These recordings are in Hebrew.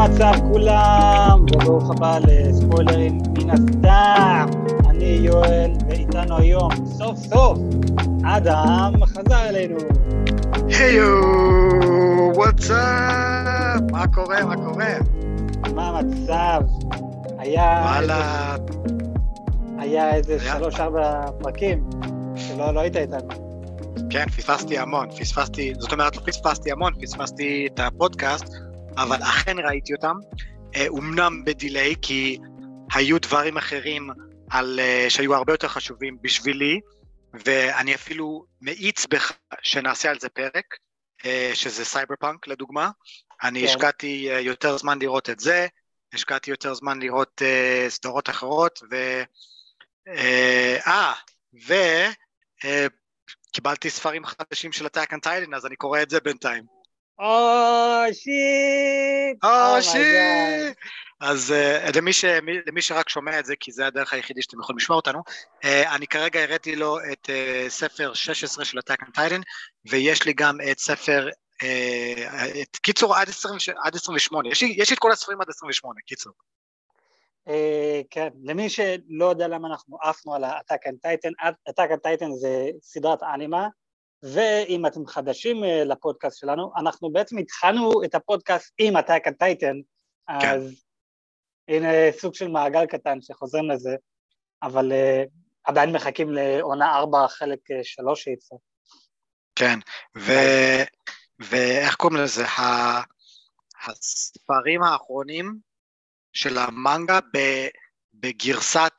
המצב כולם? וברוך הבא לספוילרים מן הסתם. אני יואל, ואיתנו היום, סוף סוף, אדם חזר אלינו. היו, וואטסאפ, מה קורה, מה קורה? מה המצב? היה... וואלה, היה איזה שלוש-ארבע פרקים שלא לא היית איתנו. כן, פספסתי המון, פספסתי, זאת אומרת, לא פספסתי המון, פספסתי את הפודקאסט, אבל אכן ראיתי אותם, אה, אומנם ב delay, כי היו דברים אחרים על, אה, שהיו הרבה יותר חשובים בשבילי, ואני אפילו מאיץ בך שנעשה על זה פרק, אה, שזה סייבר פאנק לדוגמה. אני כן. השקעתי אה, יותר זמן לראות את זה, השקעתי יותר זמן לראות אה, סדרות אחרות, ו... אה, אה, ו... אה, קיבלתי ספרים חדשים של on Titan, אז אני קורא את זה בינתיים. או שיט! או Oh! אז uh, למי, ש, מי- למי שרק שומע את זה, כי זה הדרך היחידי שאתם יכולים לשמוע אותנו, uh, אני כרגע הראיתי לו את uh, ספר 16 של Attack on Titan, ויש לי גם את ספר, uh, את קיצור עד, 20, עד 28, יש לי, יש לי את כל הספרים עד 28, קיצור. אה, כן, למי שלא יודע למה אנחנו עפנו על ה-Attack on Titan, Attack on Titan זה סדרת אנימה, ואם אתם חדשים אה, לפודקאסט שלנו, אנחנו בעצם התחלנו את הפודקאסט עם Attack on Titan, אז הנה סוג של מעגל קטן שחוזרים לזה, אבל אה, עדיין מחכים לעונה ארבע, חלק אה, שלוש שיצא. כן, ו, ואיך קוראים לזה? ה, הספרים האחרונים של המנגה ב, בגרסת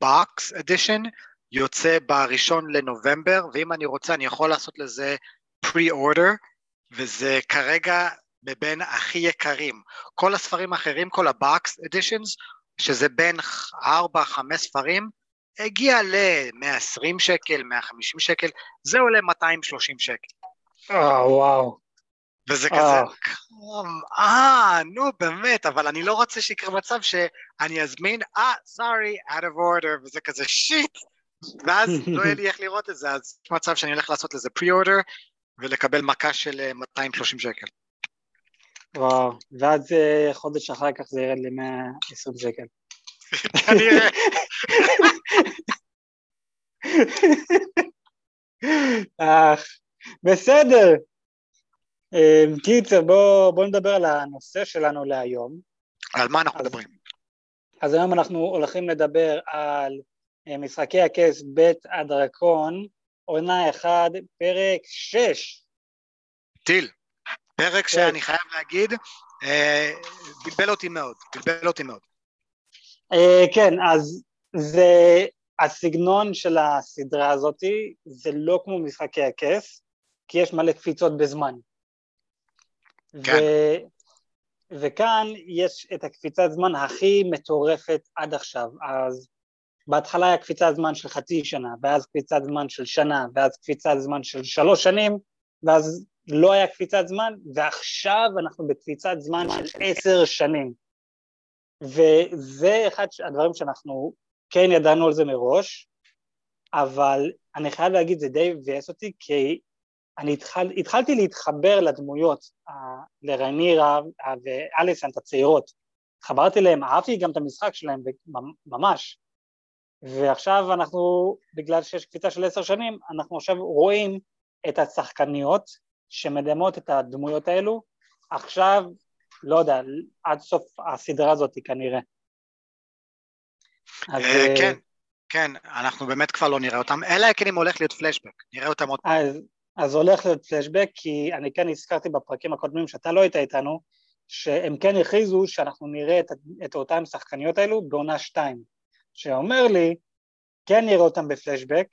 box edition יוצא בראשון לנובמבר, ואם אני רוצה אני יכול לעשות לזה pre-order, וזה כרגע מבין הכי יקרים. כל הספרים האחרים, כל ה box editions, שזה בין 4-5 ספרים, הגיע ל-120 שקל, 150 שקל, זה עולה 230 שקל. אה, וואו. וזה אה. כזה, אה, נו באמת, אבל אני לא רוצה שיקרה מצב שאני אזמין, אה, sorry, out of order, וזה כזה שיט, ואז לא יהיה לי איך לראות את זה, אז יש מצב שאני הולך לעשות לזה pre-order, ולקבל מכה של אה, 230 שקל. וואו, ואז אה, חודש אחר כך זה ירד ל-120 שקל. כנראה. אך, בסדר. אה, קיצר, בואו בוא נדבר על הנושא שלנו להיום. על מה אנחנו מדברים? אז היום אנחנו הולכים לדבר על אה, משחקי הכס בית הדרקון, עונה 1, פרק 6. טיל. פרק כן. שאני חייב להגיד, אה, בלבל אותי מאוד, בלבל אותי מאוד. אה, כן, אז זה הסגנון של הסדרה הזאתי, זה לא כמו משחקי הכס, כי יש מלא קפיצות בזמן. כן. ו... וכאן יש את הקפיצת זמן הכי מטורפת עד עכשיו, אז בהתחלה היה קפיצת זמן של חצי שנה, ואז קפיצת זמן של שנה, ואז קפיצת זמן של שלוש שנים, ואז לא היה קפיצת זמן, ועכשיו אנחנו בקפיצת זמן של עשר שנים. וזה אחד הדברים שאנחנו כן ידענו על זה מראש, אבל אני חייב להגיד, זה די מבאס אותי, כי אני התחל, התחלתי להתחבר לדמויות, uh, לרנירה uh, ואליסנט הצעירות. התחברתי להם, אהבתי גם את המשחק שלהם, ממש. ועכשיו אנחנו, בגלל שיש קפיצה של עשר שנים, אנחנו עכשיו רואים את השחקניות שמדמות את הדמויות האלו, עכשיו, לא יודע, עד סוף הסדרה הזאת כנראה. אז, אה, אה, כן, כן, אנחנו באמת כבר לא נראה אותם, אלא כן אם הולך להיות פלשבק, נראה אותם עוד פעם. אז, אז הולך להיות פלשבק, כי אני כן הזכרתי בפרקים הקודמים שאתה לא היית איתנו, שהם כן הכריזו שאנחנו נראה את, את אותן שחקניות האלו בעונה שתיים, שאומר לי, כן נראה אותם בפלשבק,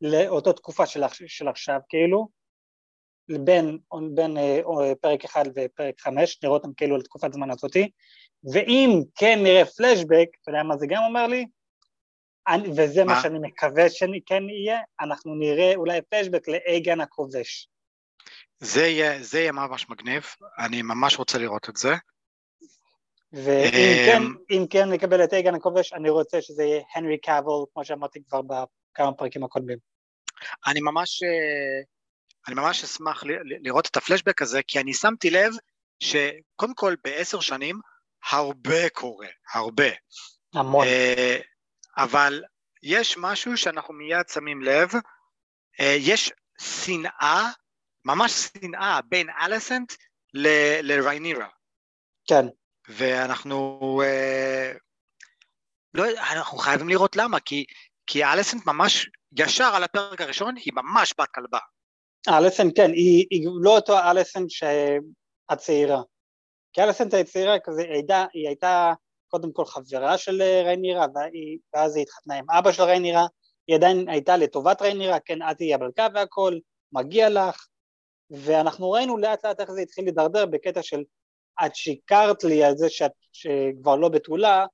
לאותו תקופה של, של עכשיו כאילו, בין, בין אה, אה, פרק אחד ופרק חמש, נראה אותם כאילו לתקופת זמן הזאתי, ואם כן נראה פלשבק, אתה יודע מה זה גם אומר לי? אני, וזה מה מה? שאני מקווה שכן יהיה, אנחנו נראה אולי פלשבק לאייגן הכובש. זה יהיה, זה יהיה ממש מגניב, אני ממש רוצה לראות את זה. ואם אמ, כן, אם כן נקבל את אייגן הכובש, אני רוצה שזה יהיה הנרי קאבל, כמו שאמרתי כבר בכמה פרקים הקודמים. אני ממש, אה, אני ממש אשמח לראות את הפלשבק הזה, כי אני שמתי לב שקודם כל בעשר שנים הרבה קורה, הרבה. המון. אה, אבל יש משהו שאנחנו מיד שמים לב, אה, יש שנאה, ממש שנאה בין אליסנט לריינירה. כן. ואנחנו אה, לא, אנחנו חייבים לראות למה, כי, כי אליסנט ממש ישר על הפרק הראשון היא ממש בת כלבה. אליסנט כן, היא, היא לא אותו אליסנט הצעירה. כי אליסנט הצעירה כזה, היא הייתה, היא הייתה קודם כל חברה של ריינירה, ואז היא התחתנה עם אבא של ריינירה, היא עדיין הייתה לטובת ריינירה, כן, את תהיי המלכה והכל, מגיע לך, ואנחנו ראינו לאט לאט איך זה התחיל להידרדר בקטע של את שיקרת לי על זה שאת שכבר לא בתולה,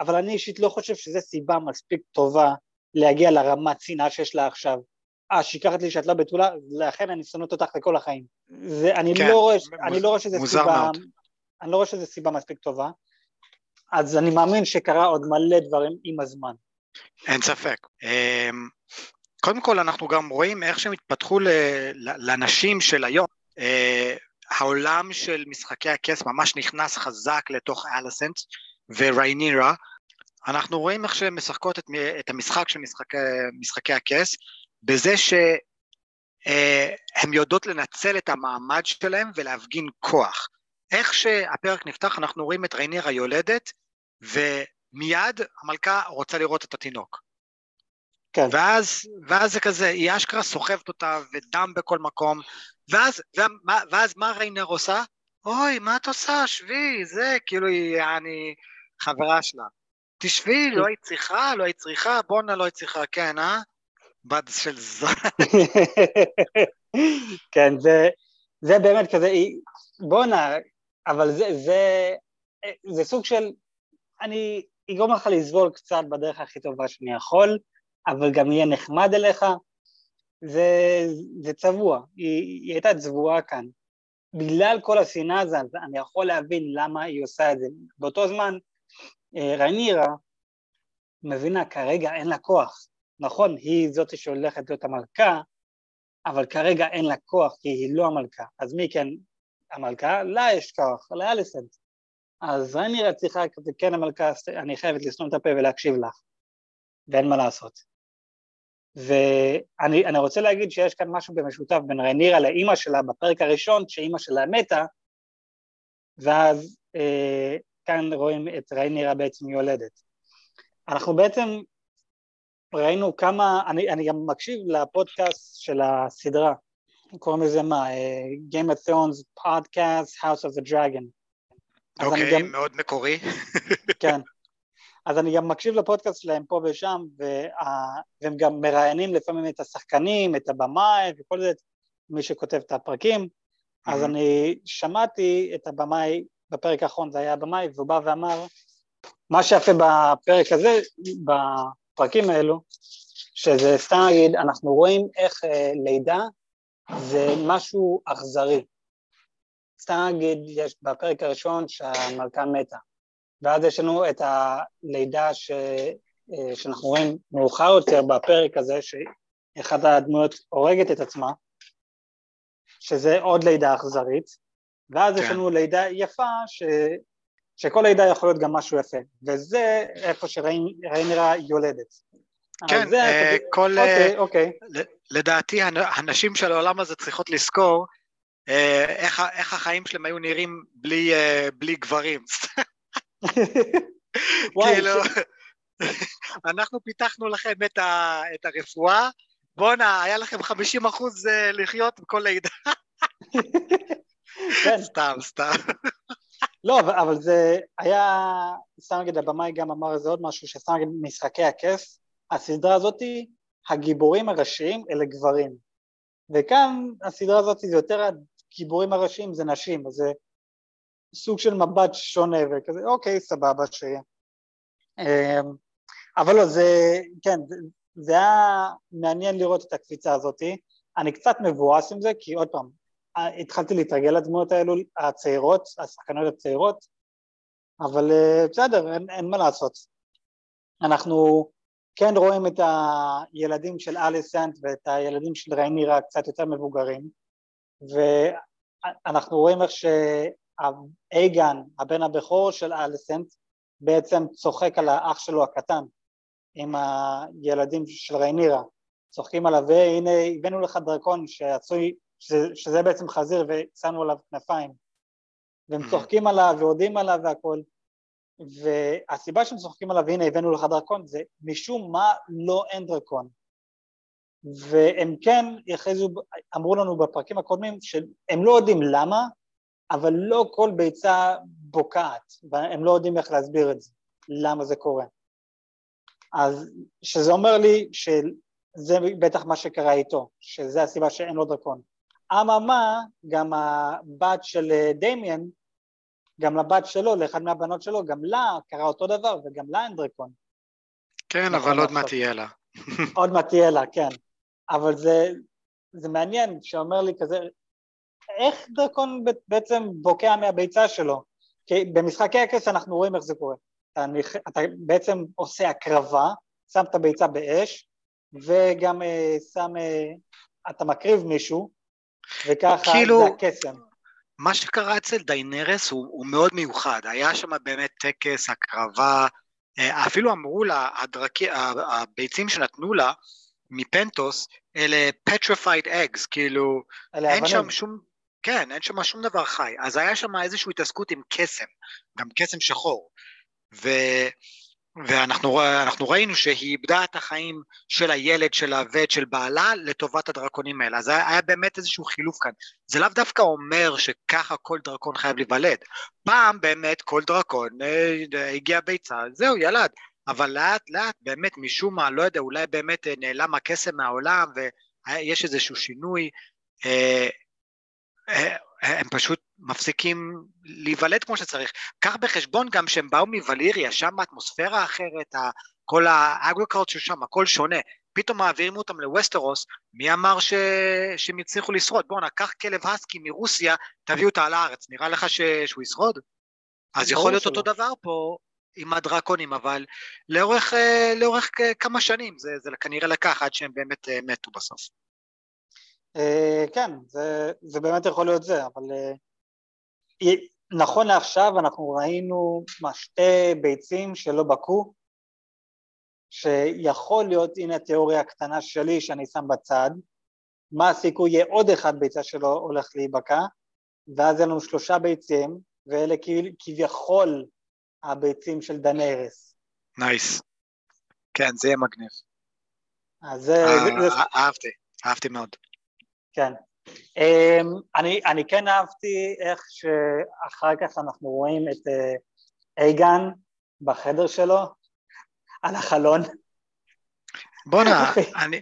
אבל אני אישית לא חושב שזו סיבה מספיק טובה להגיע לרמת שנאה שיש לה עכשיו. אה, שיקרת לי שאת לא בתולה, לכן אני שונאת אותך לכל החיים. זה, אני, כן, לא רואה, מוז, אני לא רואה שזה סיבה, מאוד. אני לא רואה שזה סיבה מספיק טובה, אז אני מאמין שקרה עוד מלא דברים עם הזמן. אין ספק. אמ, קודם כל אנחנו גם רואים איך שהם התפתחו לנשים של היום. העולם של משחקי הכס ממש נכנס חזק לתוך אליסנט וריינירה. אנחנו רואים איך שהן משחקות את, את המשחק של משחקי, משחקי הכס, בזה שהן אה, יודעות לנצל את המעמד שלהם ולהפגין כוח. איך שהפרק נפתח אנחנו רואים את ריינירה יולדת, ומיד המלכה רוצה לראות את התינוק. כן. ואז, ואז זה כזה, היא אשכרה סוחבת אותה ודם בכל מקום, ואז, ואז, ואז מה ריינר עושה? אוי, מה את עושה? שבי, זה, כאילו היא, אני חברה שלה. תשבי, לא היית צריכה, לא היית צריכה, בואנה לא היית צריכה, כן, אה? בת של זו. כן, זה, זה באמת כזה, בואנה, אבל זה, זה, זה סוג של, אני אגרום לך לסבול קצת בדרך הכי טובה שאני יכול, אבל גם יהיה נחמד אליך, זה, זה צבוע, היא, היא הייתה צבועה כאן. בגלל כל השנאה הזו, אני יכול להבין למה היא עושה את זה. באותו זמן, אה, רנירה מבינה, כרגע אין לה כוח. נכון, היא זאת שהולכת להיות המלכה, אבל כרגע אין לה כוח, כי היא לא המלכה. אז מי כן המלכה? לה יש כוח, לאליסנט. אז רנירה צריכה, כן המלכה, אני חייבת לסתום את הפה ולהקשיב לך, ואין מה לעשות. ואני רוצה להגיד שיש כאן משהו במשותף בין רנירה לאימא שלה בפרק הראשון, שאימא שלה מתה, ואז אה, כאן רואים את רנירה בעצם יולדת. אנחנו בעצם ראינו כמה, אני, אני גם מקשיב לפודקאסט של הסדרה, קוראים לזה מה? uh, Game of Thrones Podcast, House of the Dragon. אוקיי, okay, גם... מאוד מקורי. כן. אז אני גם מקשיב לפודקאסט שלהם פה ושם, וה... והם גם מראיינים לפעמים את השחקנים, את הבמאי וכל זה, מי שכותב את הפרקים. Mm-hmm. אז אני שמעתי את הבמאי, בפרק האחרון זה היה הבמאי, והוא בא ואמר, מה שיפה בפרק הזה, בפרקים האלו, שזה סתם להגיד, אנחנו רואים איך אה, לידה זה משהו אכזרי. סתם להגיד, יש בפרק הראשון שהמלכה מתה. ואז יש לנו את הלידה ש... אה, שאנחנו רואים מאוחר יותר בפרק הזה, שאחת הדמויות הורגת את עצמה, שזה עוד לידה אכזרית, ואז כן. יש לנו לידה יפה, ש... שכל לידה יכול להיות גם משהו יפה, וזה איפה שריינרה יולדת. כן, זה, אה, כל... אוקיי, אוקיי. לדעתי הנשים של העולם הזה צריכות לזכור אה, איך, איך החיים שלהם היו נראים בלי, בלי גברים. כאילו, אנחנו פיתחנו לכם את, ה, את הרפואה, בואנה, היה לכם 50 אחוז אה, לחיות בכל לידה. כן. סתם, סתם. לא, אבל, אבל זה היה, סתם נגיד הבמאי גם אמר איזה עוד משהו, שסתם נגיד משחקי הכס, הסדרה הזאתי, הגיבורים הראשיים אלה גברים. וכאן הסדרה הזאת זה יותר הגיבורים הראשיים זה נשים, אז זה סוג של מבט שונה וכזה, אוקיי, סבבה שיהיה. אמ, אבל לא, זה, כן, זה, היה מעניין לראות את הקפיצה הזאת. אני קצת מבואס עם זה, כי עוד פעם, התחלתי להתרגל לדמויות האלו, הצעירות, השחקניות הצעירות, אבל אה, בסדר, אין, אין מה לעשות. אנחנו כן רואים את הילדים של אליסנט ואת הילדים של ריינירה קצת יותר מבוגרים, ואנחנו רואים איך אייגן, הבן הבכור של אליסנט, בעצם צוחק על האח שלו הקטן עם הילדים של ריינירה, צוחקים עליו, והנה הבאנו לך דרקון שעשוי, שזה, שזה בעצם חזיר ושמנו עליו כנפיים, והם mm-hmm. צוחקים עליו ועודים עליו והכל, והסיבה שהם צוחקים עליו, הנה הבאנו לך דרקון, זה משום מה לא אין דרקון. והם כן הכריזו, אמרו לנו בפרקים הקודמים שהם לא יודעים למה, אבל לא כל ביצה בוקעת, והם לא יודעים איך להסביר את זה, למה זה קורה. אז שזה אומר לי שזה בטח מה שקרה איתו, שזה הסיבה שאין לו דרקון. אממה, גם הבת של דמיאן, גם לבת שלו, לאחד מהבנות שלו, גם לה קרה אותו דבר, וגם לה אין דרקון. כן, נכון אבל עוד מעט תהיה לה. עוד מעט תהיה לה, כן. אבל זה, זה מעניין שאומר לי כזה, איך דרקון בעצם בוקע מהביצה שלו? כי במשחקי הכס אנחנו רואים איך זה קורה. אתה, אתה בעצם עושה הקרבה, שם את הביצה באש, וגם uh, שם, uh, אתה מקריב מישהו, וככה כאילו, זה הקסם. מה שקרה אצל דיינרס הוא, הוא מאוד מיוחד, היה שם באמת טקס, הקרבה, אה, אפילו אמרו לה, הדרכי, הביצים שנתנו לה מפנטוס, אלה petrified eggs, כאילו, אין הבנים. שם שום, כן, אין שם שום דבר חי, אז היה שם איזושהי התעסקות עם קסם, גם קסם שחור, ו... ואנחנו ראינו שהיא איבדה את החיים של הילד שלה ואת של בעלה לטובת הדרקונים האלה, אז היה, באמת איזשהו חילוף כאן. זה לאו דווקא אומר שככה כל דרקון חייב להיוולד. פעם באמת כל דרקון אה, הגיע ביצה, זהו, ילד. אבל לאט לאט באמת משום מה, לא יודע, אולי באמת אה, נעלם הקסם מהעולם ויש איזשהו שינוי, אה, אה, הם פשוט מפסיקים להיוולד כמו שצריך. קח בחשבון גם שהם באו מווליריה, שם האטמוספירה אחרת, כל האגריקולציה שם, הכל שונה. פתאום מעבירים אותם לווסטרוס, מי אמר ש... שהם יצליחו לשרוד? בואנה, קח כלב הסקי מרוסיה, תביאו אותה לארץ, נראה לך ש... שהוא ישרוד? אז יכול להיות אותו דבר פה עם הדרקונים, אבל לאורך, אה, לאורך כמה שנים זה, זה כנראה לקח עד שהם באמת אה, מתו בסוף. אה, כן, זה, זה באמת יכול להיות זה, אבל נכון לעכשיו אנחנו ראינו שתי ביצים שלא בקעו, שיכול להיות, הנה התיאוריה הקטנה שלי שאני שם בצד, מה הסיכוי יהיה עוד אחד ביצה שלא הולך להיבקע, ואז יהיה לנו שלושה ביצים, ואלה כביכול הביצים של דנארס. נייס. כן, זה יהיה מגניב. אז זה... אה, אהבתי, אהבתי מאוד. כן. אמ, אני, אני כן אהבתי איך שאחר כך אנחנו רואים את אה, אייגן בחדר שלו, על החלון. בואנה, אני,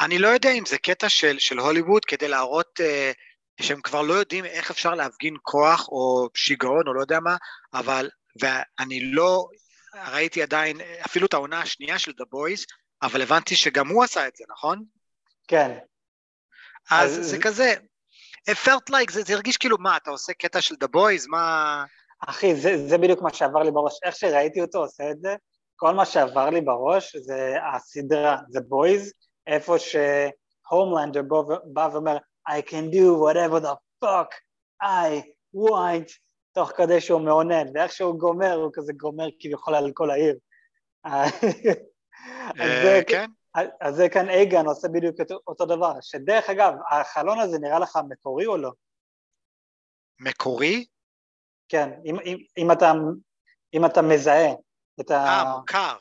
אני לא יודע אם זה קטע של, של הוליווד כדי להראות uh, שהם כבר לא יודעים איך אפשר להפגין כוח או שיגעון או לא יודע מה, אבל ואני לא ראיתי עדיין אפילו את העונה השנייה של The Boys, אבל הבנתי שגם הוא עשה את זה, נכון? כן. אז, זה כזה, it felt like, זה, זה הרגיש כאילו, מה, אתה עושה קטע של The Boys, מה... אחי, זה, זה בדיוק מה שעבר לי בראש, איך שראיתי אותו עושה את זה, כל מה שעבר לי בראש זה הסדרה, The Boys, איפה שהומלנדר בא ואומר, I can do whatever the fuck I want, תוך כדי שהוא מעונן, ואיך שהוא גומר, הוא כזה גומר כביכול על כל העיר. אה, כן. אז זה כאן אייגן עושה בדיוק אותו דבר, שדרך אגב, החלון הזה נראה לך מקורי או לא? מקורי? כן, אם, אם, אם, אתה, אם אתה מזהה את ה... אה, מוכר.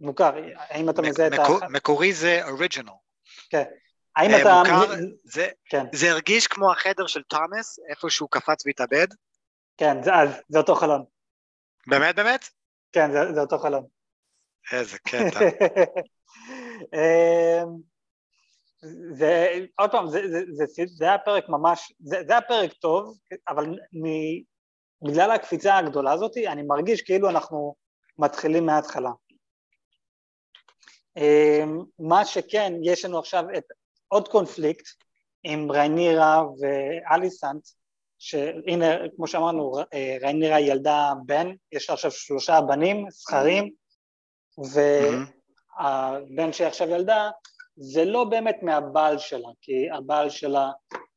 מוכר, האם אתה מזהה מקור, את ה... מקורי זה אוריג'ינל. כן. האם uh, אתה... מוכר, זה, כן. זה הרגיש כמו החדר של תומאס, איפה שהוא קפץ והתאבד? כן, זה, אז, זה אותו חלון. באמת באמת? כן, זה, זה אותו חלון. איזה קטע. אמ, זה, עוד פעם, זה, זה, זה, זה היה פרק ממש, זה, זה היה פרק טוב, אבל מ, בגלל הקפיצה הגדולה הזאת, אני מרגיש כאילו אנחנו מתחילים מההתחלה. אמ, מה שכן, יש לנו עכשיו את עוד קונפליקט עם ריינירה ואליסנט, שהנה, כמו שאמרנו, ריינירה ילדה בן, יש עכשיו שלושה בנים, זכרים, והבן שהיא עכשיו ילדה, זה לא באמת מהבעל שלה, כי הבעל שלה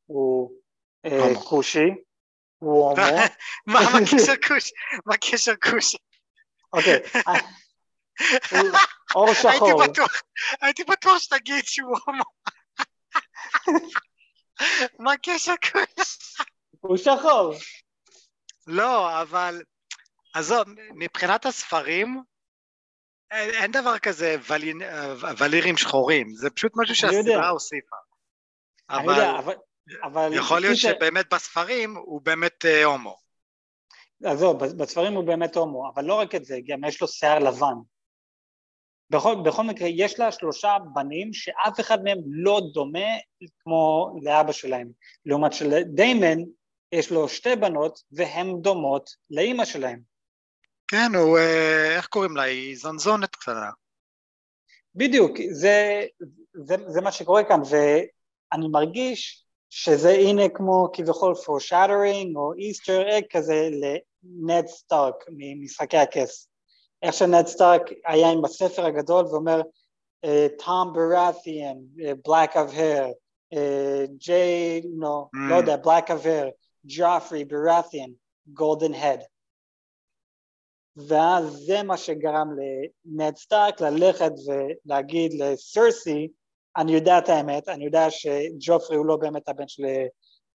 הוא אה, כושי, הוא הומו. מה מה קשר כוש? מה קשר כוש? אוקיי, אור שחור. הייתי בטוח שתגיד שהוא הומו. מה קשר כוש? הוא שחור. לא, אבל עזוב, מבחינת הספרים, אין, דבר כזה ולין, ולירים שחורים, זה פשוט משהו. שהסדרה הוסיפה. אבל אבל... יכול להיות שבאמת בספרים הוא באמת אה, הומו. עזוב, בספרים הוא באמת הומו, אבל לא רק את זה, גם יש לו שיער לבן. בכל, בכל מקרה, יש לה שלושה בנים שאף אחד מהם לא דומה כמו לאבא שלהם. לעומת שלדיימן יש לו שתי בנות והן דומות לאימא שלהם. כן, הוא, אה, איך קוראים לה? היא זנזונת קטנה. בדיוק, זה, זה, זה מה שקורה כאן, ואני מרגיש שזה הנה כמו כביכול foreshadowing או easter egg כזה לנד סטארק ממשחקי הכס. איך שנד סטארק היה עם הספר הגדול ואומר תום ברת'יאן, black of hair, ג'יי, no, Mm. לא יודע, black of hair, ג'ופרי ברת'יאן, golden head. ואז זה מה שגרם לנד סטארק ללכת ולהגיד לסרסי, אני יודע את האמת, אני יודע שג'ופרי הוא לא באמת הבן של,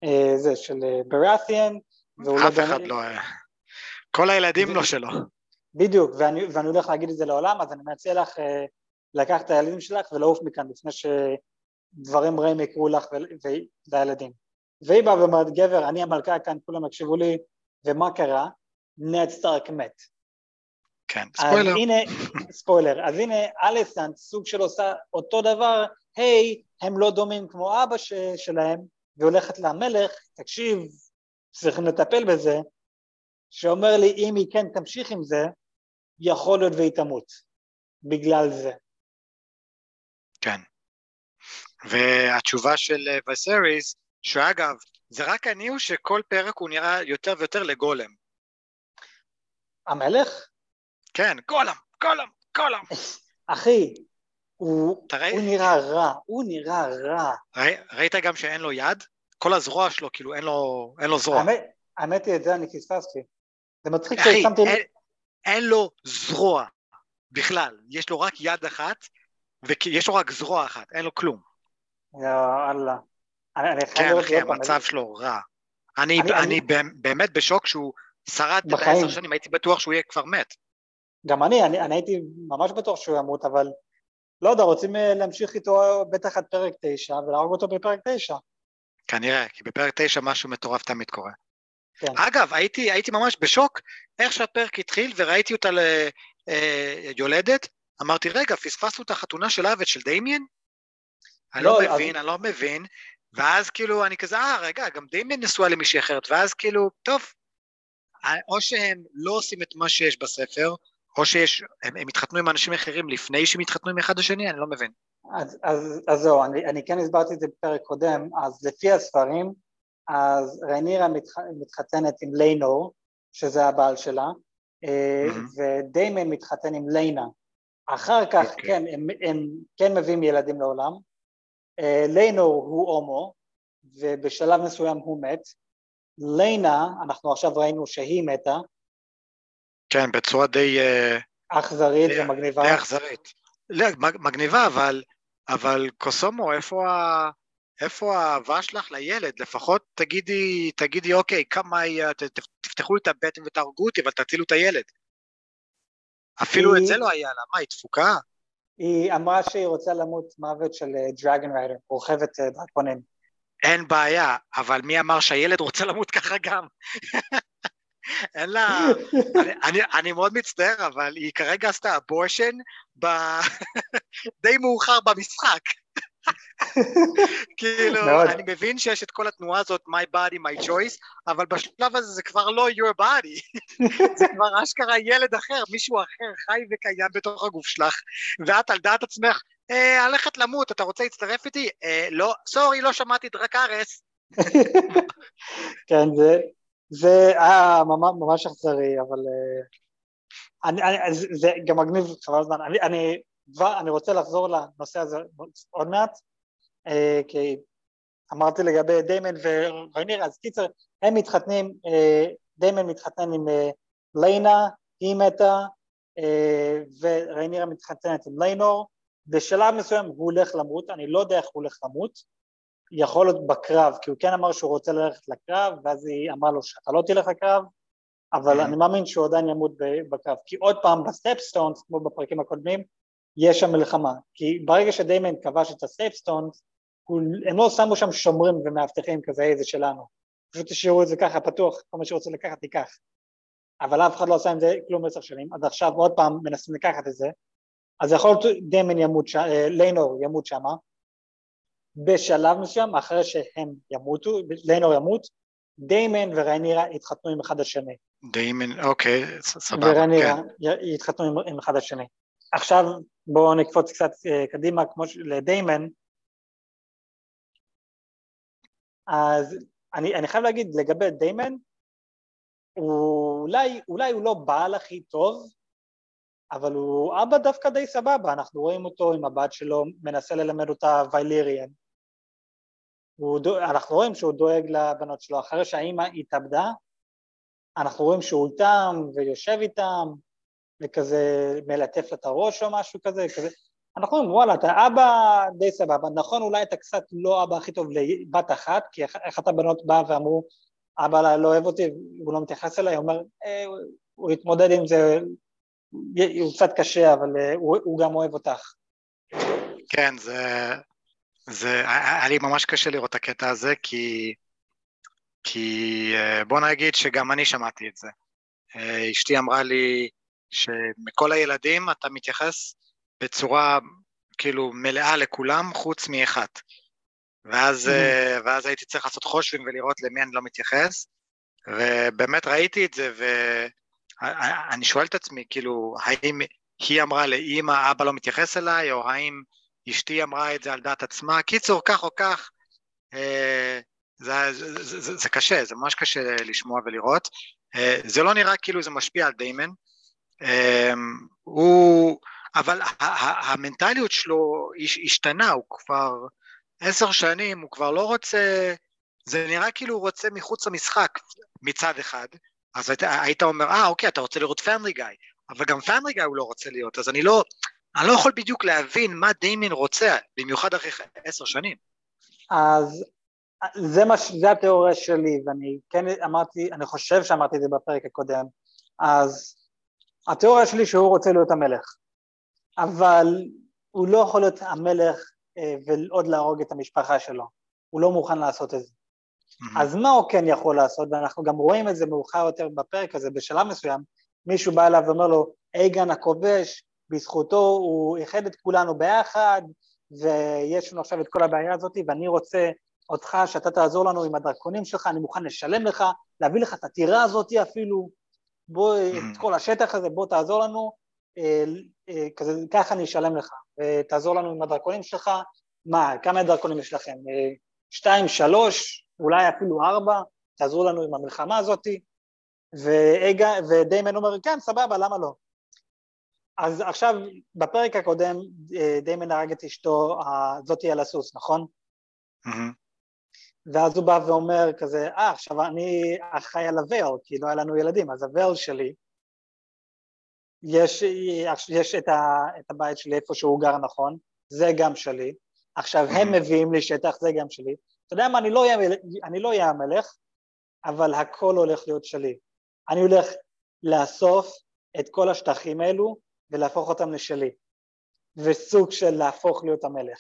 אה, זה, של אה, ברת'יאן, והוא לא אף אחד באמת, לא... אה, כל הילדים לא שלו. בדיוק, ואני, ואני הולך להגיד את זה לעולם, אז אני מציע לך אה, לקחת את הילדים שלך ולעוף מכאן לפני שדברים רעים יקרו לך ול- ולילדים. והיא באה ואומרת, גבר, אני המלכה כאן, כולם יקשיבו לי, ומה קרה? נד סטארק מת. כן, אז ספוילר. הנה, ספוילר, אז הנה אליסנט סוג של עושה אותו דבר, היי, הם לא דומים כמו אבא ש, שלהם, והולכת למלך, תקשיב, צריכים לטפל בזה, שאומר לי, אם היא כן תמשיך עם זה, יכול להיות והיא תמות, בגלל זה. כן. והתשובה של אה, וסריס, שאגב, זה רק אני או שכל פרק הוא נראה יותר ויותר לגולם. המלך, כן, גולם, גולם, גולם. אחי, הוא, אתה ראי- הוא נראה רע, הוא נראה רע. ראי- ראית גם שאין לו יד? כל הזרוע שלו, כאילו אין לו, אין לו זרוע. האמת, האמת היא, את זה אני פספסתי. זה מצחיק ששמתי אין, אין לו זרוע בכלל, יש לו רק יד אחת, ויש לו רק זרוע אחת, אין לו כלום. יא אללה. אני, חייב כן, אחי. המצב שלו רע. אני, אני- אני, אני- באמת- בשוק שהוא שרד את. העשר שנים, הייתי בטוח שהוא יהיה כבר מת. גם אני, אני, אני הייתי ממש בטוח שהוא ימות, אבל לא יודע, רוצים אה, להמשיך איתו בטח עד פרק תשע ולהרוג אותו בפרק תשע. כנראה, כי בפרק תשע משהו מטורף תמיד קורה. כן. אגב, הייתי, הייתי ממש בשוק איך שהפרק התחיל וראיתי אותה ל- אה, יולדת, אמרתי, רגע, פספסנו את החתונה שלה ושל דמיין? אני לא, לא, אז- מבין, אני לא מבין, ואז כאילו אני כזה, אה, רגע, גם דמיין נשואה למישהי אחרת, ואז כאילו, טוב, אה, או שהם לא עושים את מה שיש בספר, או שיש, הם, הם התחתנו עם אנשים אחרים לפני שהם התחתנו עם אחד השני, אני לא מבין. אז, אז, אז זהו, אני, אני כן הסברתי את זה בפרק קודם, אז לפי הספרים, אז ריינירה מתח, מתחתנת עם ליינור, שזה הבעל שלה, מהמם. ודיימן מתחתן עם ליינה. אחר כך, אוקיי. כן, הם, הם כן מביאים ילדים לעולם. אה, ליינור הוא הומו, ובשלב מסוים הוא מת. ליינה, אנחנו עכשיו ראינו שהיא מתה, כן, בצורה די, אה, אכזרית די- ומגניבה. די אכזרית. לא, מג- מגניבה, אבל, אבל קוסומו, איפה, ה, איפה האהבה שלך לילד? לפחות תגידי, תגידי, אוקיי, כמה היא, ת, תפתחו את הבטן ותהרגו אותי, אבל תצילו את הילד. אפילו היא- את זה לא היה לה, מה, היא תפוקה? היא אמרה שהיא רוצה למות מוות של דרגון ריידר, רוכבת אה, דרקונים. אין בעיה, אבל מי אמר שהילד רוצה למות ככה גם? אין לה... אני, אני, אני מאוד מצטער, אבל היא כרגע עשתה אבורשן ב... די מאוחר במשחק. כאילו, מאוד. אני מבין שיש את כל התנועה הזאת, my body, my choice, אבל בשלב הזה זה כבר לא your body. זה כבר אשכרה ילד אחר, מישהו אחר חי וקיים בתוך הגוף שלך, ואת על דעת עצמך, אה, הלכת למות, אתה רוצה להצטרף איתי? אה, לא, סורי, לא שמעתי דרקארס. כן, זה, זה היה ממש, ממש אכזרי, אבל אה, אני, אני, זה, גם מגניב חבל הזמן. אני, אני, אני רוצה לחזור לנושא הזה עוד מעט, אה, כי אמרתי לגבי דיימן ורייניר, אז קיצר, הם מתחתנים, אה, דיימן מתחתן עם אה, ליינה, היא מתה, אה, ורייניר מתחתנת עם ליינור, בשלב מסוים הוא הולך למות, אני לא יודע איך הוא הולך למות, יכול להיות בקרב, כי הוא כן אמר שהוא רוצה ללכת לקרב, ואז היא אמרה לו שאתה לא תלך לקרב, אבל אני מאמין שהוא עדיין ימות בקרב, כי עוד פעם בסטפסטונס, כמו בפרקים הקודמים, יש שם מלחמה, כי ברגע שדיימן כבש את הסטפסטונס, הם לא שמו שם שומרים ומאבטחים כזה, איזה שלנו, פשוט תשאירו את זה ככה פתוח, כל מה שרוצה לקחת תיקח, אבל אף אחד לא עשה עם זה כלום עשר שנים, אז עכשיו עוד פעם מנסים לקחת את זה, אז יכול להיות דיימן ימות, שם, אה, ליינור ימות שמה, בשלב מסוים, אחרי שהם ימותו, ליינור ימות, דיימן וריינרה יתחתנו עם אחד השני. דיימן, אוקיי, סבבה, וריינרה כן. יתחתנו עם, עם אחד השני. עכשיו בואו נקפוץ קצת אה, קדימה, כמו לדיימן, אז אני, אני חייב להגיד לגבי דיימן, הוא, אולי, אולי הוא לא בעל הכי טוב, אבל הוא אבא דווקא די סבבה, אנחנו רואים אותו עם הבת שלו, מנסה ללמד אותה וייליריאן. דו, אנחנו רואים שהוא דואג לבנות שלו, אחרי שהאימא התאבדה, אנחנו רואים שהוא איתם ויושב איתם, וכזה מלטף לה את הראש או משהו כזה, כזה. אנחנו אומרים, וואלה, אתה אבא די סבבה, נכון, אולי אתה קצת לא אבא הכי טוב לבת אחת, כי אחת הבנות באה ואמרו, אבא לא אוהב אותי, הוא לא מתייחס אליי, הוא אומר, אה, הוא יתמודד עם זה, הוא קצת קשה, אבל אה, הוא, הוא גם אוהב אותך. כן, זה, זה, היה לי ממש קשה לראות את הקטע הזה, כי, כי אה, בוא נגיד שגם אני שמעתי את זה. אה, אשתי אמרה לי שמכל הילדים אתה מתייחס בצורה כאילו מלאה לכולם, חוץ מאחד. ואז, mm-hmm. ואז הייתי צריך לעשות חושבים ולראות למי אני לא מתייחס, ובאמת ראיתי את זה, ואני שואל את עצמי, כאילו, האם היא אמרה לאמא, אבא לא מתייחס אליי, או האם אשתי אמרה את זה על דעת עצמה, קיצור, כך או כך, אה, זה, זה, זה, זה, זה קשה, זה ממש קשה לשמוע ולראות. אה, זה לא נראה כאילו זה משפיע על דיימן. אה, הוא, אבל המנטליות שלו השתנה, הוא כבר עשר שנים, הוא כבר לא רוצה, זה נראה כאילו הוא רוצה מחוץ למשחק מצד אחד, אז היית, היית אומר, אה, אוקיי, אתה רוצה לראות פאמילי גיא, אבל גם פאמילי גיא הוא לא רוצה להיות, אז אני לא, אני לא יכול בדיוק להבין מה דיימין רוצה, במיוחד אחרי עשר שנים. אז זה, מה, זה התיאוריה שלי, ואני כן אמרתי, אני חושב שאמרתי את זה בפרק הקודם, אז התיאוריה שלי שהוא רוצה להיות המלך, אבל הוא לא יכול להיות המלך אה, ועוד להרוג את המשפחה שלו, הוא לא מוכן לעשות את זה. Mm-hmm. אז מה הוא כן יכול לעשות, ואנחנו גם רואים את זה מאוחר יותר בפרק הזה, בשלב מסוים, מישהו בא אליו ואומר לו, אייגן הכובש, בזכותו הוא איחד את כולנו ביחד, ויש לנו עכשיו את כל הבעיה הזאת, ואני רוצה אותך, שאתה תעזור לנו עם הדרכונים שלך, אני מוכן לשלם לך, להביא לך את הטירה הזאת אפילו, בוא, mm-hmm. את כל השטח הזה, בוא תעזור לנו, אה, אה, כזה, ככה אני אשלם לך, ותעזור לנו עם הדרכונים שלך, מה, כמה דרכונים יש לכם? אה, שתיים, שלוש, אולי אפילו ארבע, תעזרו לנו עם המלחמה הזאתי, ודיימן אומר, כן, סבבה, למה לא? אז עכשיו, בפרק הקודם דיימן הרג את אשתו, זאתי על הסוס, נכון? ואז הוא בא ואומר כזה, אה, עכשיו אני אחראי על הווייל, כי לא היה לנו ילדים, אז הווייל שלי, יש, יש את, ה, את הבית שלי איפה שהוא גר נכון, זה גם שלי, עכשיו הם מביאים לי שטח, זה גם שלי, אתה יודע מה, אני לא אהיה, אני לא המלך, אבל הכל הולך להיות שלי. אני הולך לאסוף את כל השטחים האלו ולהפוך אותם לשלי, וסוג של להפוך להיות המלך.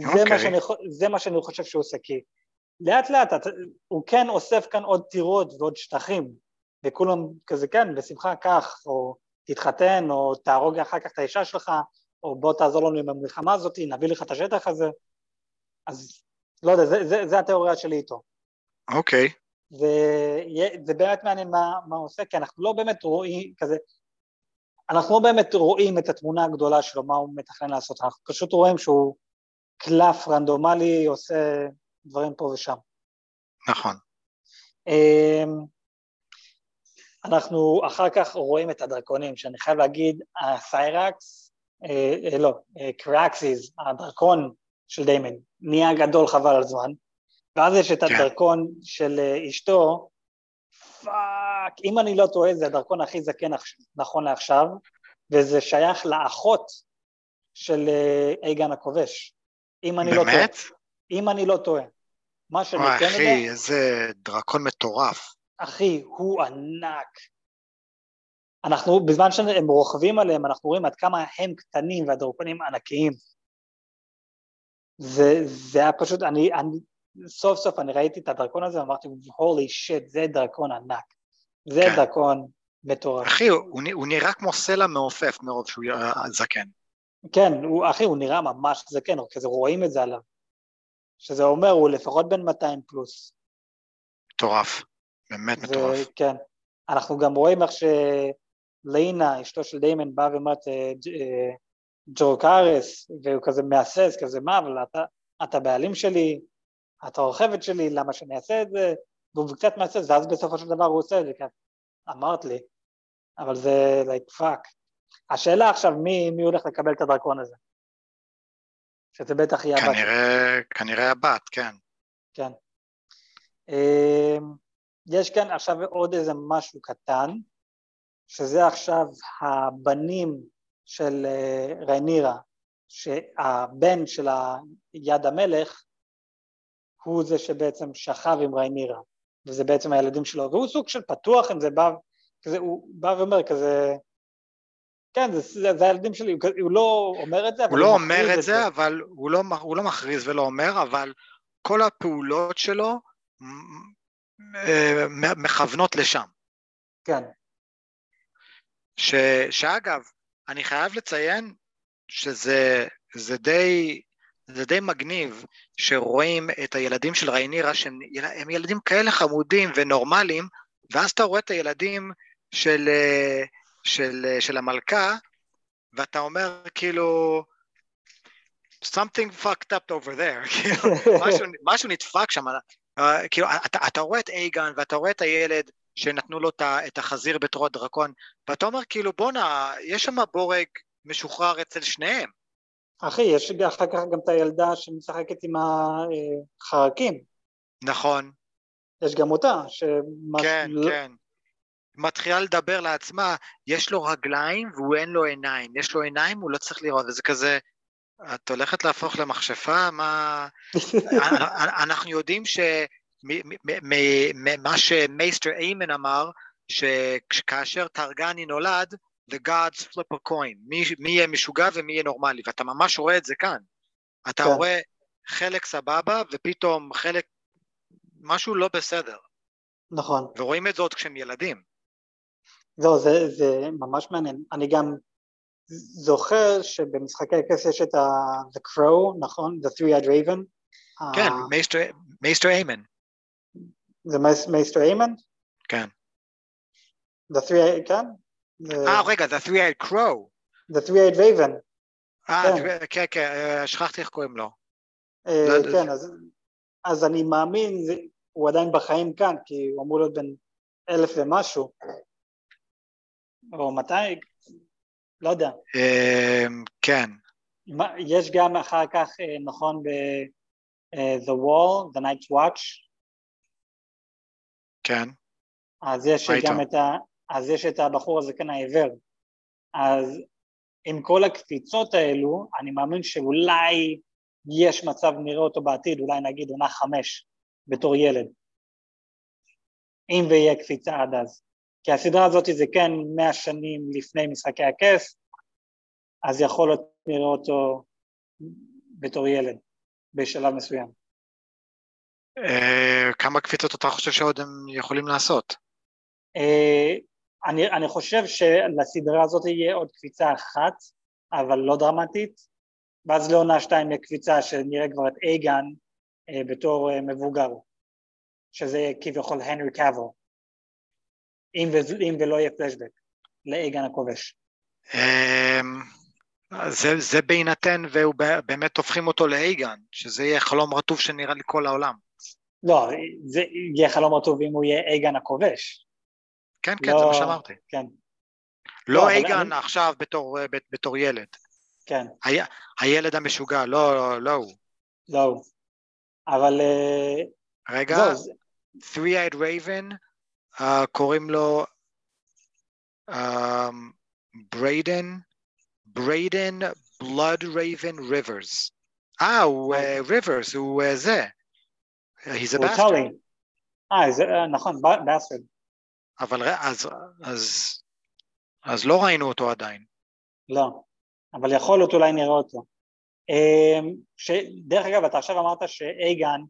Okay. זה, מה. שאני, זה מה שאני חושב שהוא עושה, כי לאט לאט הוא כן אוסף כאן עוד טירות ועוד שטחים, וכולם כזה כן, בשמחה קח, או תתחתן, או תהרוג אחר כך את האישה שלך, או בוא תעזור לנו עם המלחמה הזאת, נביא לך את השטח הזה, אז לא יודע, זה, זה, זה התיאוריה שלי איתו. אוקיי. Okay. וזה באמת מעניין מה, מה הוא עושה, כי אנחנו לא באמת רואים כזה, אנחנו לא באמת רואים את התמונה הגדולה שלו, מה הוא מתכנן לעשות, אנחנו פשוט רואים שהוא קלף רנדומלי, עושה דברים פה ושם. נכון. אמ, אנחנו אחר כך רואים את הדרקונים, שאני חייב להגיד, הסיירקס, אה, אה, לא, אה, קראקסיס, הדרקון של דיימן, נהיה גדול חבל על זמן, ואז יש את כן. הדרקון של אה, אשתו, fuck, אם אני לא טועה זה הדרקון הכי זקן נכון לעכשיו, וזה שייך לאחות של אה, איגן הכובש. אם אני באמת? לא טועה. באמת? אם אני לא טועה. מה שאני כן יודע... אחי, איזה דרקון מטורף. אחי, הוא ענק. אנחנו, בזמן שהם רוכבים עליהם, אנחנו רואים עד כמה הם קטנים והדרקונים ענקיים. זה, זה היה פשוט, אני, אני, סוף סוף אני ראיתי את הדרקון הזה ואמרתי, הולי שיט, זה דרקון ענק. זה כן. דרקון מטורף. אחי, הוא, הוא נראה כמו סלע מעופף מרוב שהוא זקן. כן, הוא, אחי, הוא נראה ממש זקן, כזה רואים את זה עליו. שזה אומר, הוא לפחות בין 200 פלוס. מטורף, באמת מטורף. כן, אנחנו גם רואים איך שלינה, אשתו של דיימן, באה ואומרת, אה, אה, ג'ו קארס, והוא כזה מהסס, כזה מה, אבל אתה, אתה בעלים שלי, אתה רוכבת שלי, למה שאני אעשה את זה? והוא קצת מהסס, ואז בסופו של דבר הוא עושה את זה, כן, אמרת לי, אבל זה like fuck. השאלה עכשיו, מי, מי הולך לקבל את הדרקון הזה? שזה בטח יהיה הבת. כנראה, כנראה הבת, כן. כן. אמ, יש כאן עכשיו עוד איזה משהו קטן, שזה עכשיו הבנים של אה, ריינירה, שהבן של יד המלך הוא זה שבעצם שכב עם ריינירה, וזה בעצם הילדים שלו, והוא סוג של פתוח עם זה, בא, כזה, הוא בא ואומר כזה, כן, זה, זה, זה הילדים שלי, הוא, הוא לא אומר את זה, אבל הוא, לא אומר את זה, זה, אבל הוא לא, הוא לא מכריז ולא אומר, אבל כל הפעולות שלו אה, מכוונות לשם. כן. ש, שאגב, אני חייב לציין שזה זה די, זה די מגניב שרואים את הילדים של ריינירה שהם ילדים כאלה חמודים ונורמליים, ואז אתה רואה את הילדים של, אה, של, של המלכה, ואתה אומר כאילו, something fucked up over there, כאילו, משהו, משהו נדפק שם, uh, כאילו, אתה, אתה רואה את אייגן ואתה רואה את הילד שנתנו לו את החזיר בתור הדרקון, ואתה אומר כאילו בואנה, יש שם בורג משוחרר אצל שניהם. אחי, יש אחר כך גם את הילדה שמשחקת עם החרקים. נכון. יש גם אותה, שמש... כן, לא... כן. מתחילה לדבר לעצמה, יש לו רגליים והוא אין לו עיניים, יש לו עיניים, הוא לא צריך לראות, וזה כזה, את הולכת להפוך למכשפה? מה... אנחנו יודעים שמה שמייסטר איימן אמר, שכאשר טרגני נולד, the gods flip a coin, מי, מי יהיה משוגע ומי יהיה נורמלי, ואתה ממש רואה את זה כאן. אתה כן. רואה חלק סבבה ופתאום חלק, משהו לא בסדר. נכון. ורואים את זה עוד כשהם ילדים. זהו, זה, זה ממש מעניין. אני גם זוכר שבמשחקי הכס יש את ה- The Crow, נכון? The Three-Eyed Raven. כן, מייסטר איימן. זה מייסטר איימן? כן. The Three-Eyed, כן? אה, רגע, The Three-Eyed Crow. The Three-Eyed Raven. אה, כן, כן, כן אה, שכחתי איך קוראים לו. אה, לא, כן, אז אני מאמין, הוא עדיין בחיים כאן, כי הוא אמור להיות בן אלף ומשהו. או מתי? לא יודע. אמ, כן. יש גם אחר כך, אה, נכון, ב-The אה, Wall, The Night's Watch. כן. אז יש גם את ה... אז יש את הבחור הזה כאן העיוור. אז עם כל הקפיצות האלו, אני מאמין שאולי יש מצב נראה אותו בעתיד, אולי נגיד עונה חמש בתור ילד. אם ויהיה קפיצה עד אז. כי הסדרה הזאת זה כן מאה שנים לפני משחקי הכס, אז יכול להיות נראה אותו בתור ילד בשלב מסוים. אה, כמה קפיצות אתה חושב שעוד הם יכולים לעשות? אה, אני, אני חושב שלסדרה הזאת יהיה עוד קפיצה אחת, אבל לא דרמטית, ואז לעונה שתיים יהיה קפיצה שנראה כבר את אייגן אה, בתור מבוגר, שזה כביכול הנרי קאבל. אם, אם ולא יהיה פלשבק לאיגן הכובש. אמ, זה, זה בהינתן והוא באמת הופכים אותו לאיגן, שזה יהיה חלום רטוב שנראה לי כל העולם. לא, זה יהיה חלום רטוב אם הוא יהיה איגן הכובש. כן, כן, לא, זה מה שאמרתי. כן. לא, לא איגן אני... עכשיו בתור, בתור ילד. כן. ה, הילד המשוגע, לא, לא הוא. לא הוא. אבל אה, רגע, זהו, 3-eyed raven, אה, קוראים לו בריידן, בריידן בלוד רייבן ריברס. אה, הוא ריברס, הוא זה. He's a הוא bastard. אה, אה, נכון, bastard. אבל אז, אז, אז לא ראינו אותו עדיין. לא, אבל יכול להיות אולי נראה אותו. אמ, ש... דרך אגב, אתה עכשיו אמרת שאייגן,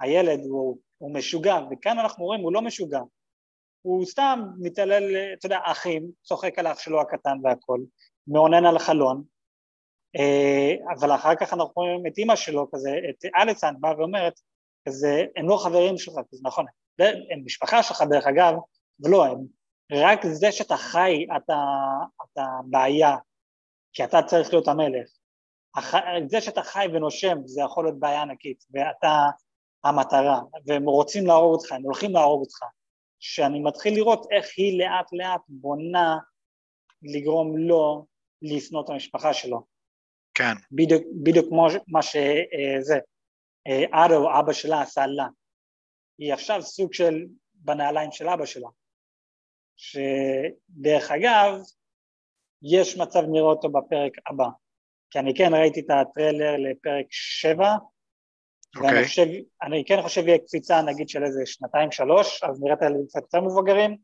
הילד, הוא, הוא משוגע, וכאן אנחנו רואים, הוא לא משוגע. הוא סתם מתעלל, אתה יודע, אחים, צוחק על אח שלו הקטן והכל, מאונן על החלון, אה, אבל אחר כך אנחנו רואים את אימא שלו כזה, את אליסן באה ואומרת, כזה, הם לא חברים שלך, כזה נכון, הם משפחה שלך דרך אגב, ולא, הם, רק זה שאתה חי, אתה, אתה בעיה, כי אתה צריך להיות המלך. הח... זה שאתה חי ונושם זה יכול להיות בעיה ענקית, ואתה המטרה, והם רוצים להרוג אותך, הם הולכים להרוג אותך. שאני מתחיל לראות איך היא לאט לאט בונה לגרום לו לשנוא את המשפחה שלו. כן, בדיוק, בדיוק כמו מה שזה, אדו, אבא שלה עשה לה. היא עכשיו סוג של בנעליים של אבא שלה. שדרך אגב, יש מצב נראה אותו בפרק הבא. כי אני כן ראיתי את הטריילר לפרק 7, ואני אוקיי. חושב, אני כן חושב יהיה קפיצה נגיד של איזה שנתיים שלוש, אז נראה את הילדים קצת יותר מבוגרים,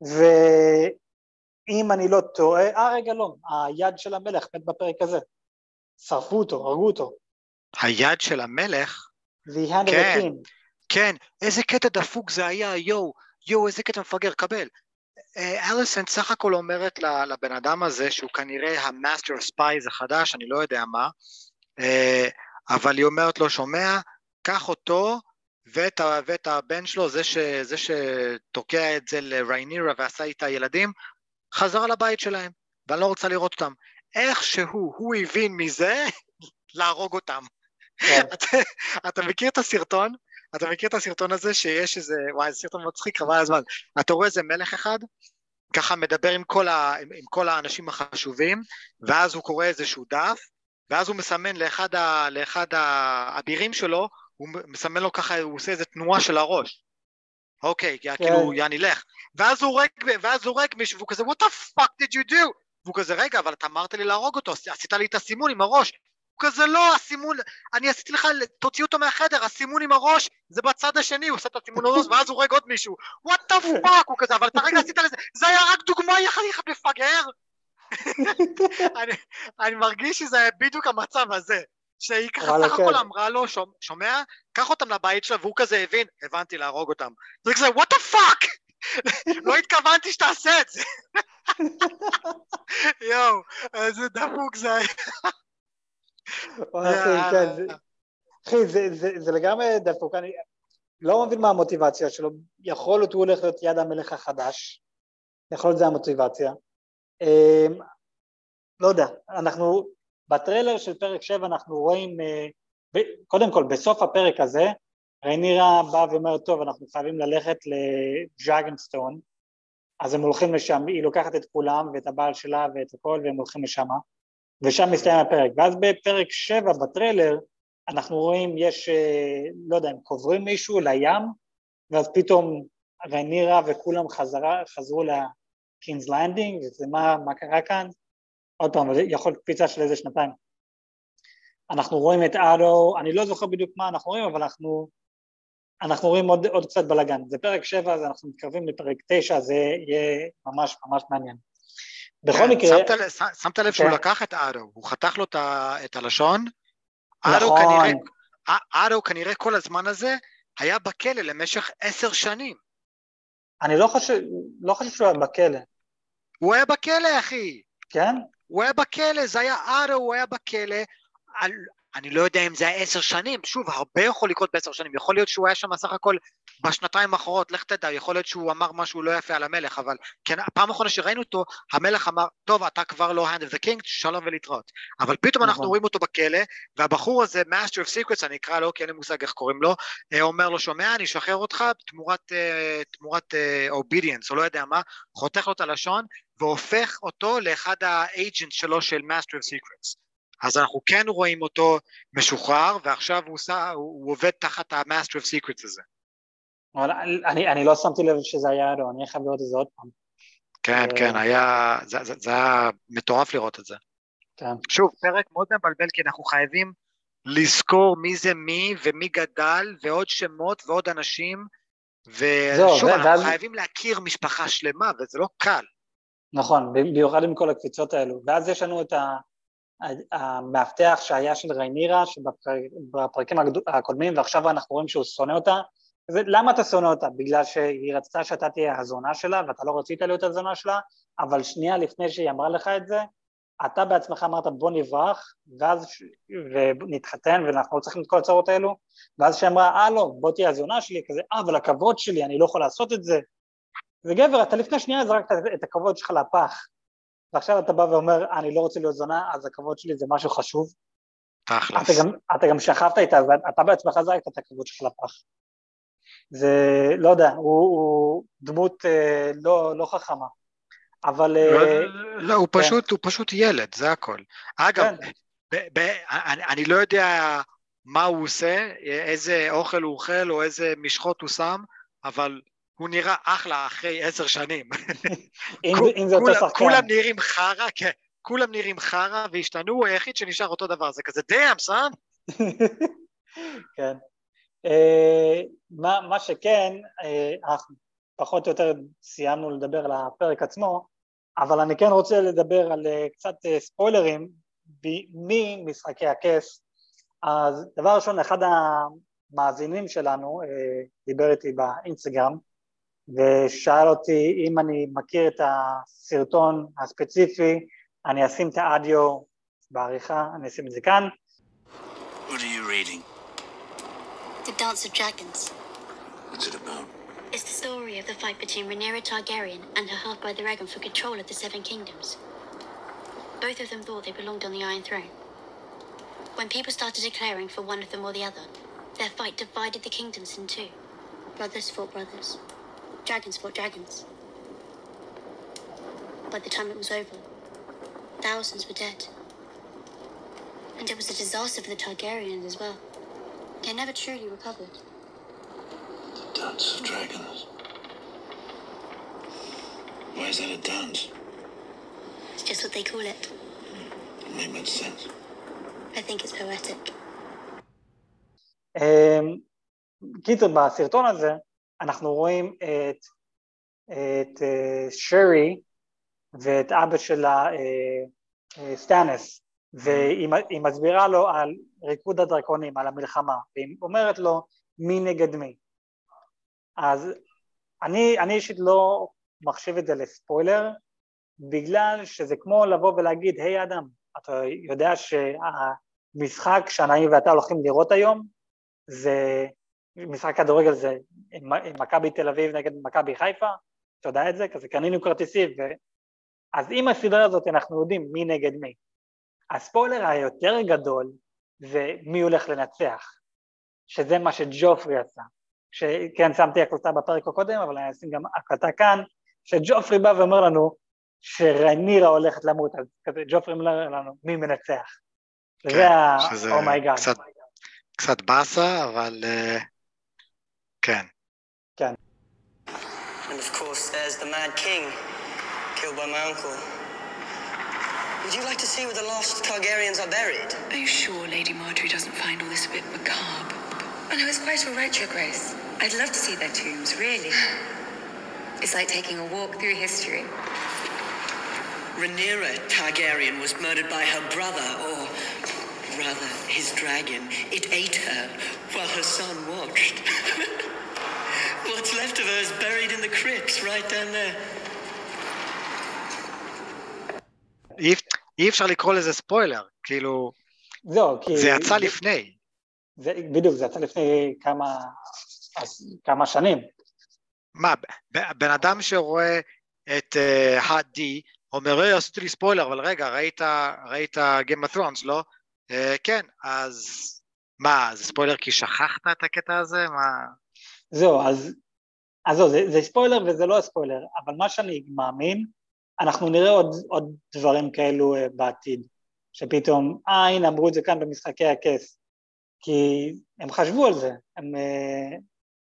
ואם אני לא טועה, אה רגע לא, היד של המלך מת בפרק הזה, שרפו אותו, הרגו אותו, היד של המלך, The hand of כן. the king, כן, איזה קטע דפוק זה היה, יואו, יואו, איזה קטע מפגר, קבל. אה, אליסן סך הכל אומרת לבן אדם הזה שהוא כנראה ה master spies החדש, אני לא יודע מה, אה, אבל היא אומרת לו, שומע, קח אותו ואת, ואת הבן שלו, זה, ש, זה שתוקע את זה לריינירה ועשה איתה ילדים, חזרה לבית שלהם, ואני לא רוצה לראות אותם. איכשהו הוא הבין מזה להרוג אותם. כן, אתה, אתה מכיר את הסרטון? אתה מכיר את הסרטון הזה שיש איזה, וואי, זה סרטון מצחיק, חבל הזמן. אתה רואה איזה מלך אחד, ככה מדבר עם כל, ה, עם, עם כל האנשים החשובים, ואז הוא קורא איזשהו דף, ואז הוא מסמן לאחד, ה, לאחד האבירים שלו, הוא מסמן לו ככה, הוא עושה איזה תנועה של הראש. אוקיי, כי כאילו, יעני לך. ואז הוא הורג, ואז הוא הורג מישהו, והוא כזה, what the fuck did you do? והוא כזה, רגע, אבל אתה אמרת לי להרוג אותו, עשית לי את הסימון עם הראש. הוא כזה, לא, הסימון, אני עשיתי לך, תוציא אותו מהחדר, הסימון עם הראש, זה בצד השני, הוא עושה את הסימון הראש, ואז הוא הורג עוד מישהו. what the fuck, הוא כזה, אבל אתה רגע עשית לזה, זה היה רק דוגמה יחד מפגר. אני, אני מרגיש שזה היה בדיוק המצב הזה. שהיא ככה סך הכל כן. אמרה לו, "שומע- שומע? קח אותם לבית שלה, והוא כזה הבין, הבנתי, להרוג אותם. זה כזה, what the fuck? לא התכוונתי שתעשה את זה. יואו, איזה דפוק זה היה. אחי, יאללה. כן, זה- אחי, זה- לגמרי דפוק, אני לא מבין מה המוטיבציה שלו, יכול להיות הוא הולך להיות יד המלך החדש, יכול להיות זה המוטיבציה. אמ, לא יודע, אנחנו, בטריילר של פרק 7 אנחנו רואים, אה, קודם כל בסוף הפרק הזה, ריינירה באה ואומרת, טוב, אנחנו חייבים ללכת לדרגנסטון, אז הם הולכים לשם, היא לוקחת את כולם ואת הבעל שלה ואת הכל והם הולכים לשם, ושם מסתיים הפרק. ואז בפרק 7 בטריילר, אנחנו רואים, יש, אה, לא יודע, הם קוברים מישהו לים, ואז פתאום ריינירה וכולם חזרה, חזרו לקינס לנדינג, וזה מה, מה קרה כאן? עוד פעם, יכול להיות קפיצה של איזה שנתיים. אנחנו רואים את אדו, אני לא זוכר בדיוק מה אנחנו רואים, אבל אנחנו, אנחנו רואים עוד, עוד קצת בלאגן. זה פרק 7, אז אנחנו מתקרבים לפרק 9, זה יהיה ממש ממש מעניין. בכל כן, מקרה, שמת לב- שמת לב שהוא כן. לקח את אדו, הוא חתך לו את הלשון? נכון, כנראה, א- אדו כנראה כל הזמן הזה היה בכלא למשך עשר שנים. אני לא חושב, לא חושב שהוא היה בכלא, הוא היה בכלא, אחי. כן? הוא היה בכלא, זה היה אדו, הוא היה בכלא. אני לא יודע אם זה היה עשר שנים, שוב, הרבה יכול לקרות בעשר שנים, יכול להיות שהוא היה שם סך הכל בשנתיים האחרונות, לך תדע, יכול להיות שהוא אמר משהו לא יפה על המלך, אבל כן, הפעם האחרונה שראינו אותו, המלך אמר, טוב, אתה כבר לא hand of the king, שלום ולהתראות. אבל פתאום אנחנו נכון. רואים אותו בכלא, והבחור הזה, master of secrets, אני אקרא לו, כי אין לי מושג איך קוראים לו, אה, אומר לו, שומע, אני אשחרר אותך תמורת, אה, תמורת אה, obedience, או לא יודע מה, חותך לו את הלשון, והופך אותו לאחד האג'נט שלו של master of secrets. אז אנחנו כן רואים אותו משוחרר, ועכשיו הוא, עושה, הוא, הוא עובד תחת ה-Master of Secrets הזה. אבל אני, אני לא שמתי לב שזה היה לו, אני חייב לראות את זה עוד פעם. כן, אה, כן, היה, זה, זה, זה היה מטורף לראות את זה. כן. שוב, פרק מאוד מבלבל, כי אנחנו חייבים לזכור מי זה מי, ומי גדל, ועוד שמות ועוד אנשים, ושוב, אנחנו ואז- חייבים להכיר משפחה שלמה, וזה לא קל. נכון, במיוחד עם כל הקפיצות האלו. ואז יש לנו את ה- המאבטח שהיה של ריינירה, שבפרקים הקודמים, ועכשיו אנחנו רואים שהוא שונא אותה. זה, למה אתה שונא אותה? בגלל שהיא רצתה שאתה תהיה הזונה שלה, ואתה לא רצית להיות הזונה שלה, אבל שנייה לפני שהיא אמרה לך את זה, אתה בעצמך אמרת בוא נברח, ואז ונתחתן, ואנחנו לא צריכים את כל הצרות האלו, ואז שהיא אמרה, אה לא, בוא תהיה הזונה שלי, כזה, אה, אבל הכבוד שלי, אני לא יכול לעשות את זה. וגבר, אתה לפני שנייה זרקת את הכבוד שלך לפח, ועכשיו אתה בא ואומר, אני לא רוצה להיות זונה, אז הכבוד שלי זה משהו חשוב. אתה תכלס. גם, אתה גם שכבת איתה, אז אתה בעצמך זרקת את הכבוד שלך לפח. זה, לא יודע, הוא, הוא דמות אה, לא, לא חכמה. אבל... אה, לא, לא, הוא פשוט, הוא פשוט ילד, זה הכל. אגב, כן, ב- ב- אני, אני לא יודע מה הוא עושה, איזה אוכל הוא אוכל או איזה משחות הוא שם, אבל הוא נראה אחלה אחרי עשר שנים. אם, כול- אם זה אותו שחקן. כולם נראים חרא, כן, כולם נראים חרא והשתנו, הוא היחיד שנשאר אותו דבר, זה כזה דאם, סאן. כן. אה, מה, מה שכן, אה, פחות או יותר סיימנו לדבר על הפרק עצמו, אבל אני כן רוצה לדבר על אה, קצת ספוילרים ממשחקי הכס. אז דבר ראשון, אחד המאזינים שלנו דיבר איתי באינסטגרם ושאל אותי אם אני מכיר את הסרטון הספציפי, אני אשים את האדיו בעריכה, אני אשים את זה כאן. What are you reading? The Dance of Dragons. What's it about? It's the story of the fight between Rhaenyra Targaryen and her half-brother Aegon for control of the Seven Kingdoms. Both of them thought they belonged on the Iron Throne. When people started declaring for one of them or the other, their fight divided the kingdoms in two. Brothers fought brothers. Dragons fought dragons. By the time it was over, thousands were dead. And it was a disaster for the Targaryens as well. They never truly recovered. The Dance of Dragons. Why is that a dance? It's just what they call it. Doesn't make much sense. I think it's poetic. אמ, קיצור, בסרטון הזה אנחנו רואים את, את אה, שרי ואת אבא שלה, אה, אה, סטאנס, והיא מסבירה לו על ריקוד הדרקונים, על המלחמה, והיא אומרת לו מי נגד מי. אז אני, אני אישית לא מחשיב את זה לספוילר, בגלל שזה כמו לבוא ולהגיד, היי אדם, אתה יודע שהמשחק שאני ואתה הולכים לראות היום, זה משחק כדורגל זה מכבי תל אביב נגד מכבי חיפה, אתה יודע את זה? כזה קנינו כרטיסים, ו... אז עם הסדרה הזאת אנחנו יודעים מי נגד מי. הספוילר היותר גדול זה מי הולך לנצח, שזה מה שג'ופרי עשה. שכן שמתי הקלטה בפרק הקודם, אבל אני אשים גם הקלטה כאן, שג'ופרי בא ואומר לנו שרנירה הולכת למות, אז כזה ג'ופרי אומר לנו מי מנצח. כן, זה ה... אומייגאד. קצת- קצת באסה, אבל Can. Can. And of course, there's the Mad King, killed by my uncle. Would you like to see where the lost Targaryens are buried? Are you sure Lady Marjorie doesn't find all this a bit macabre? Oh no, it's quite all right, Your Grace. I'd love to see their tombs, really. It's like taking a walk through history. Rhaenyra Targaryen was murdered by her brother, or rather, his dragon. It ate her while her son watched. What's left of her is buried in the crypts right down there. אי, אי אפשר לקרוא לזה ספוילר, כאילו, זהו, כי... זה יצא לפני. זה, בדיוק, זה יצא לפני כמה, אז, כמה שנים. מה, בן אדם שרואה את ה-D אומר, היי, עשיתי לי ספוילר, אבל רגע, ראית, ראית Game of Thrones, לא? אה, כן, אז מה, זה ספוילר כי שכחת את הקטע הזה? מה? זהו, אז, אז זהו, זה, זה ספוילר וזה לא ספוילר, אבל מה שאני מאמין, אנחנו נראה עוד, עוד דברים כאלו אה, בעתיד, שפתאום, אה הנה אמרו את זה כאן במשחקי הכס, כי הם חשבו על זה, הם, אה,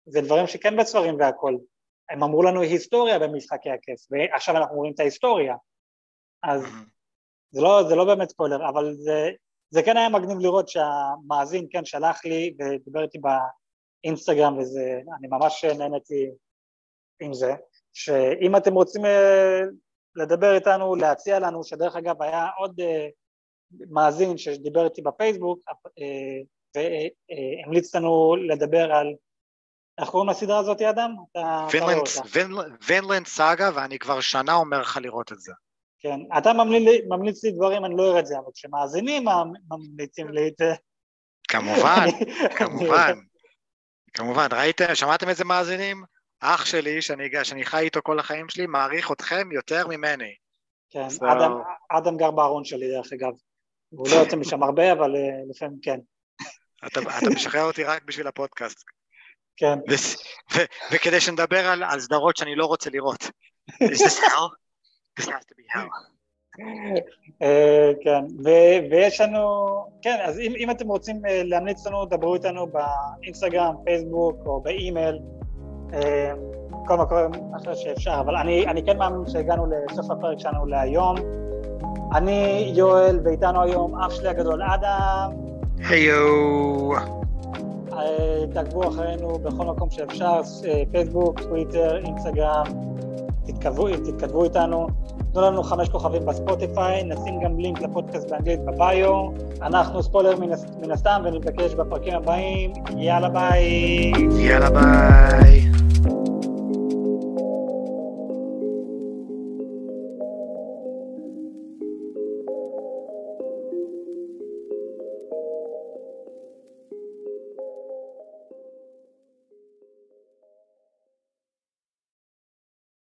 זה דברים שכן בספרים והכל, הם אמרו לנו היסטוריה במשחקי הכס, ועכשיו אנחנו רואים את ההיסטוריה, אז זה לא, זה לא באמת ספוילר, אבל זה, זה כן היה מגניב לראות שהמאזין כן שלח לי ודיבר איתי באינסטגרם וזה, אני ממש נהניתי עם זה, שאם אתם רוצים אה, לדבר איתנו, להציע לנו, שדרך אגב היה עוד אה, מאזין שדיבר איתי בפייסבוק אה, והמליץ לנו לדבר על, איך קוראים לסדרה הזאת, אדם? וינלנד סאגה, ואני כבר שנה אומר לך לראות את זה. כן, אתה ממליץ, ממליץ לי דברים, אני לא אראה את זה, אבל כשמאזינים ממליצים לי את זה... כמובן, כמובן, כמובן, ראיתם, שמעתם איזה מאזינים? אח שלי, שאני, שאני חי איתו כל החיים שלי, מעריך אתכם יותר ממני. כן, so... אדם, אדם גר בארון שלי דרך אגב. הוא לא יוצא משם הרבה, אבל uh, לפעמים כן. אתה, אתה משחרר אותי רק בשביל הפודקאסט. כן. וכדי שנדבר על, על סדרות שאני לא רוצה לראות. Is this hell? This has to be hell. אה, כן, ויש לנו, כן, אז אם, אם אתם רוצים אה, להמליץ לנו, דברו איתנו באינסטגרם, פייסבוק או באימייל, אה, כל מקום אחר שאפשר, אבל אני, אני כן מאמין שהגענו לסוף הפרק שלנו להיום. אני יואל, ואיתנו היום אח שלי הגדול אדם. היו. תעקבו אחרינו בכל מקום שאפשר, פייסבוק, טוויטר, אינסטגרם, תתכתבו, תתכתבו איתנו. תנו לנו חמש כוכבים בספוטיפיי, נשים גם לינק לפודקאסט באנגלית בביו. אנחנו ספוילר מן הסתם ונתבקש בפרקים הבאים. יאללה ביי. יאללה ביי.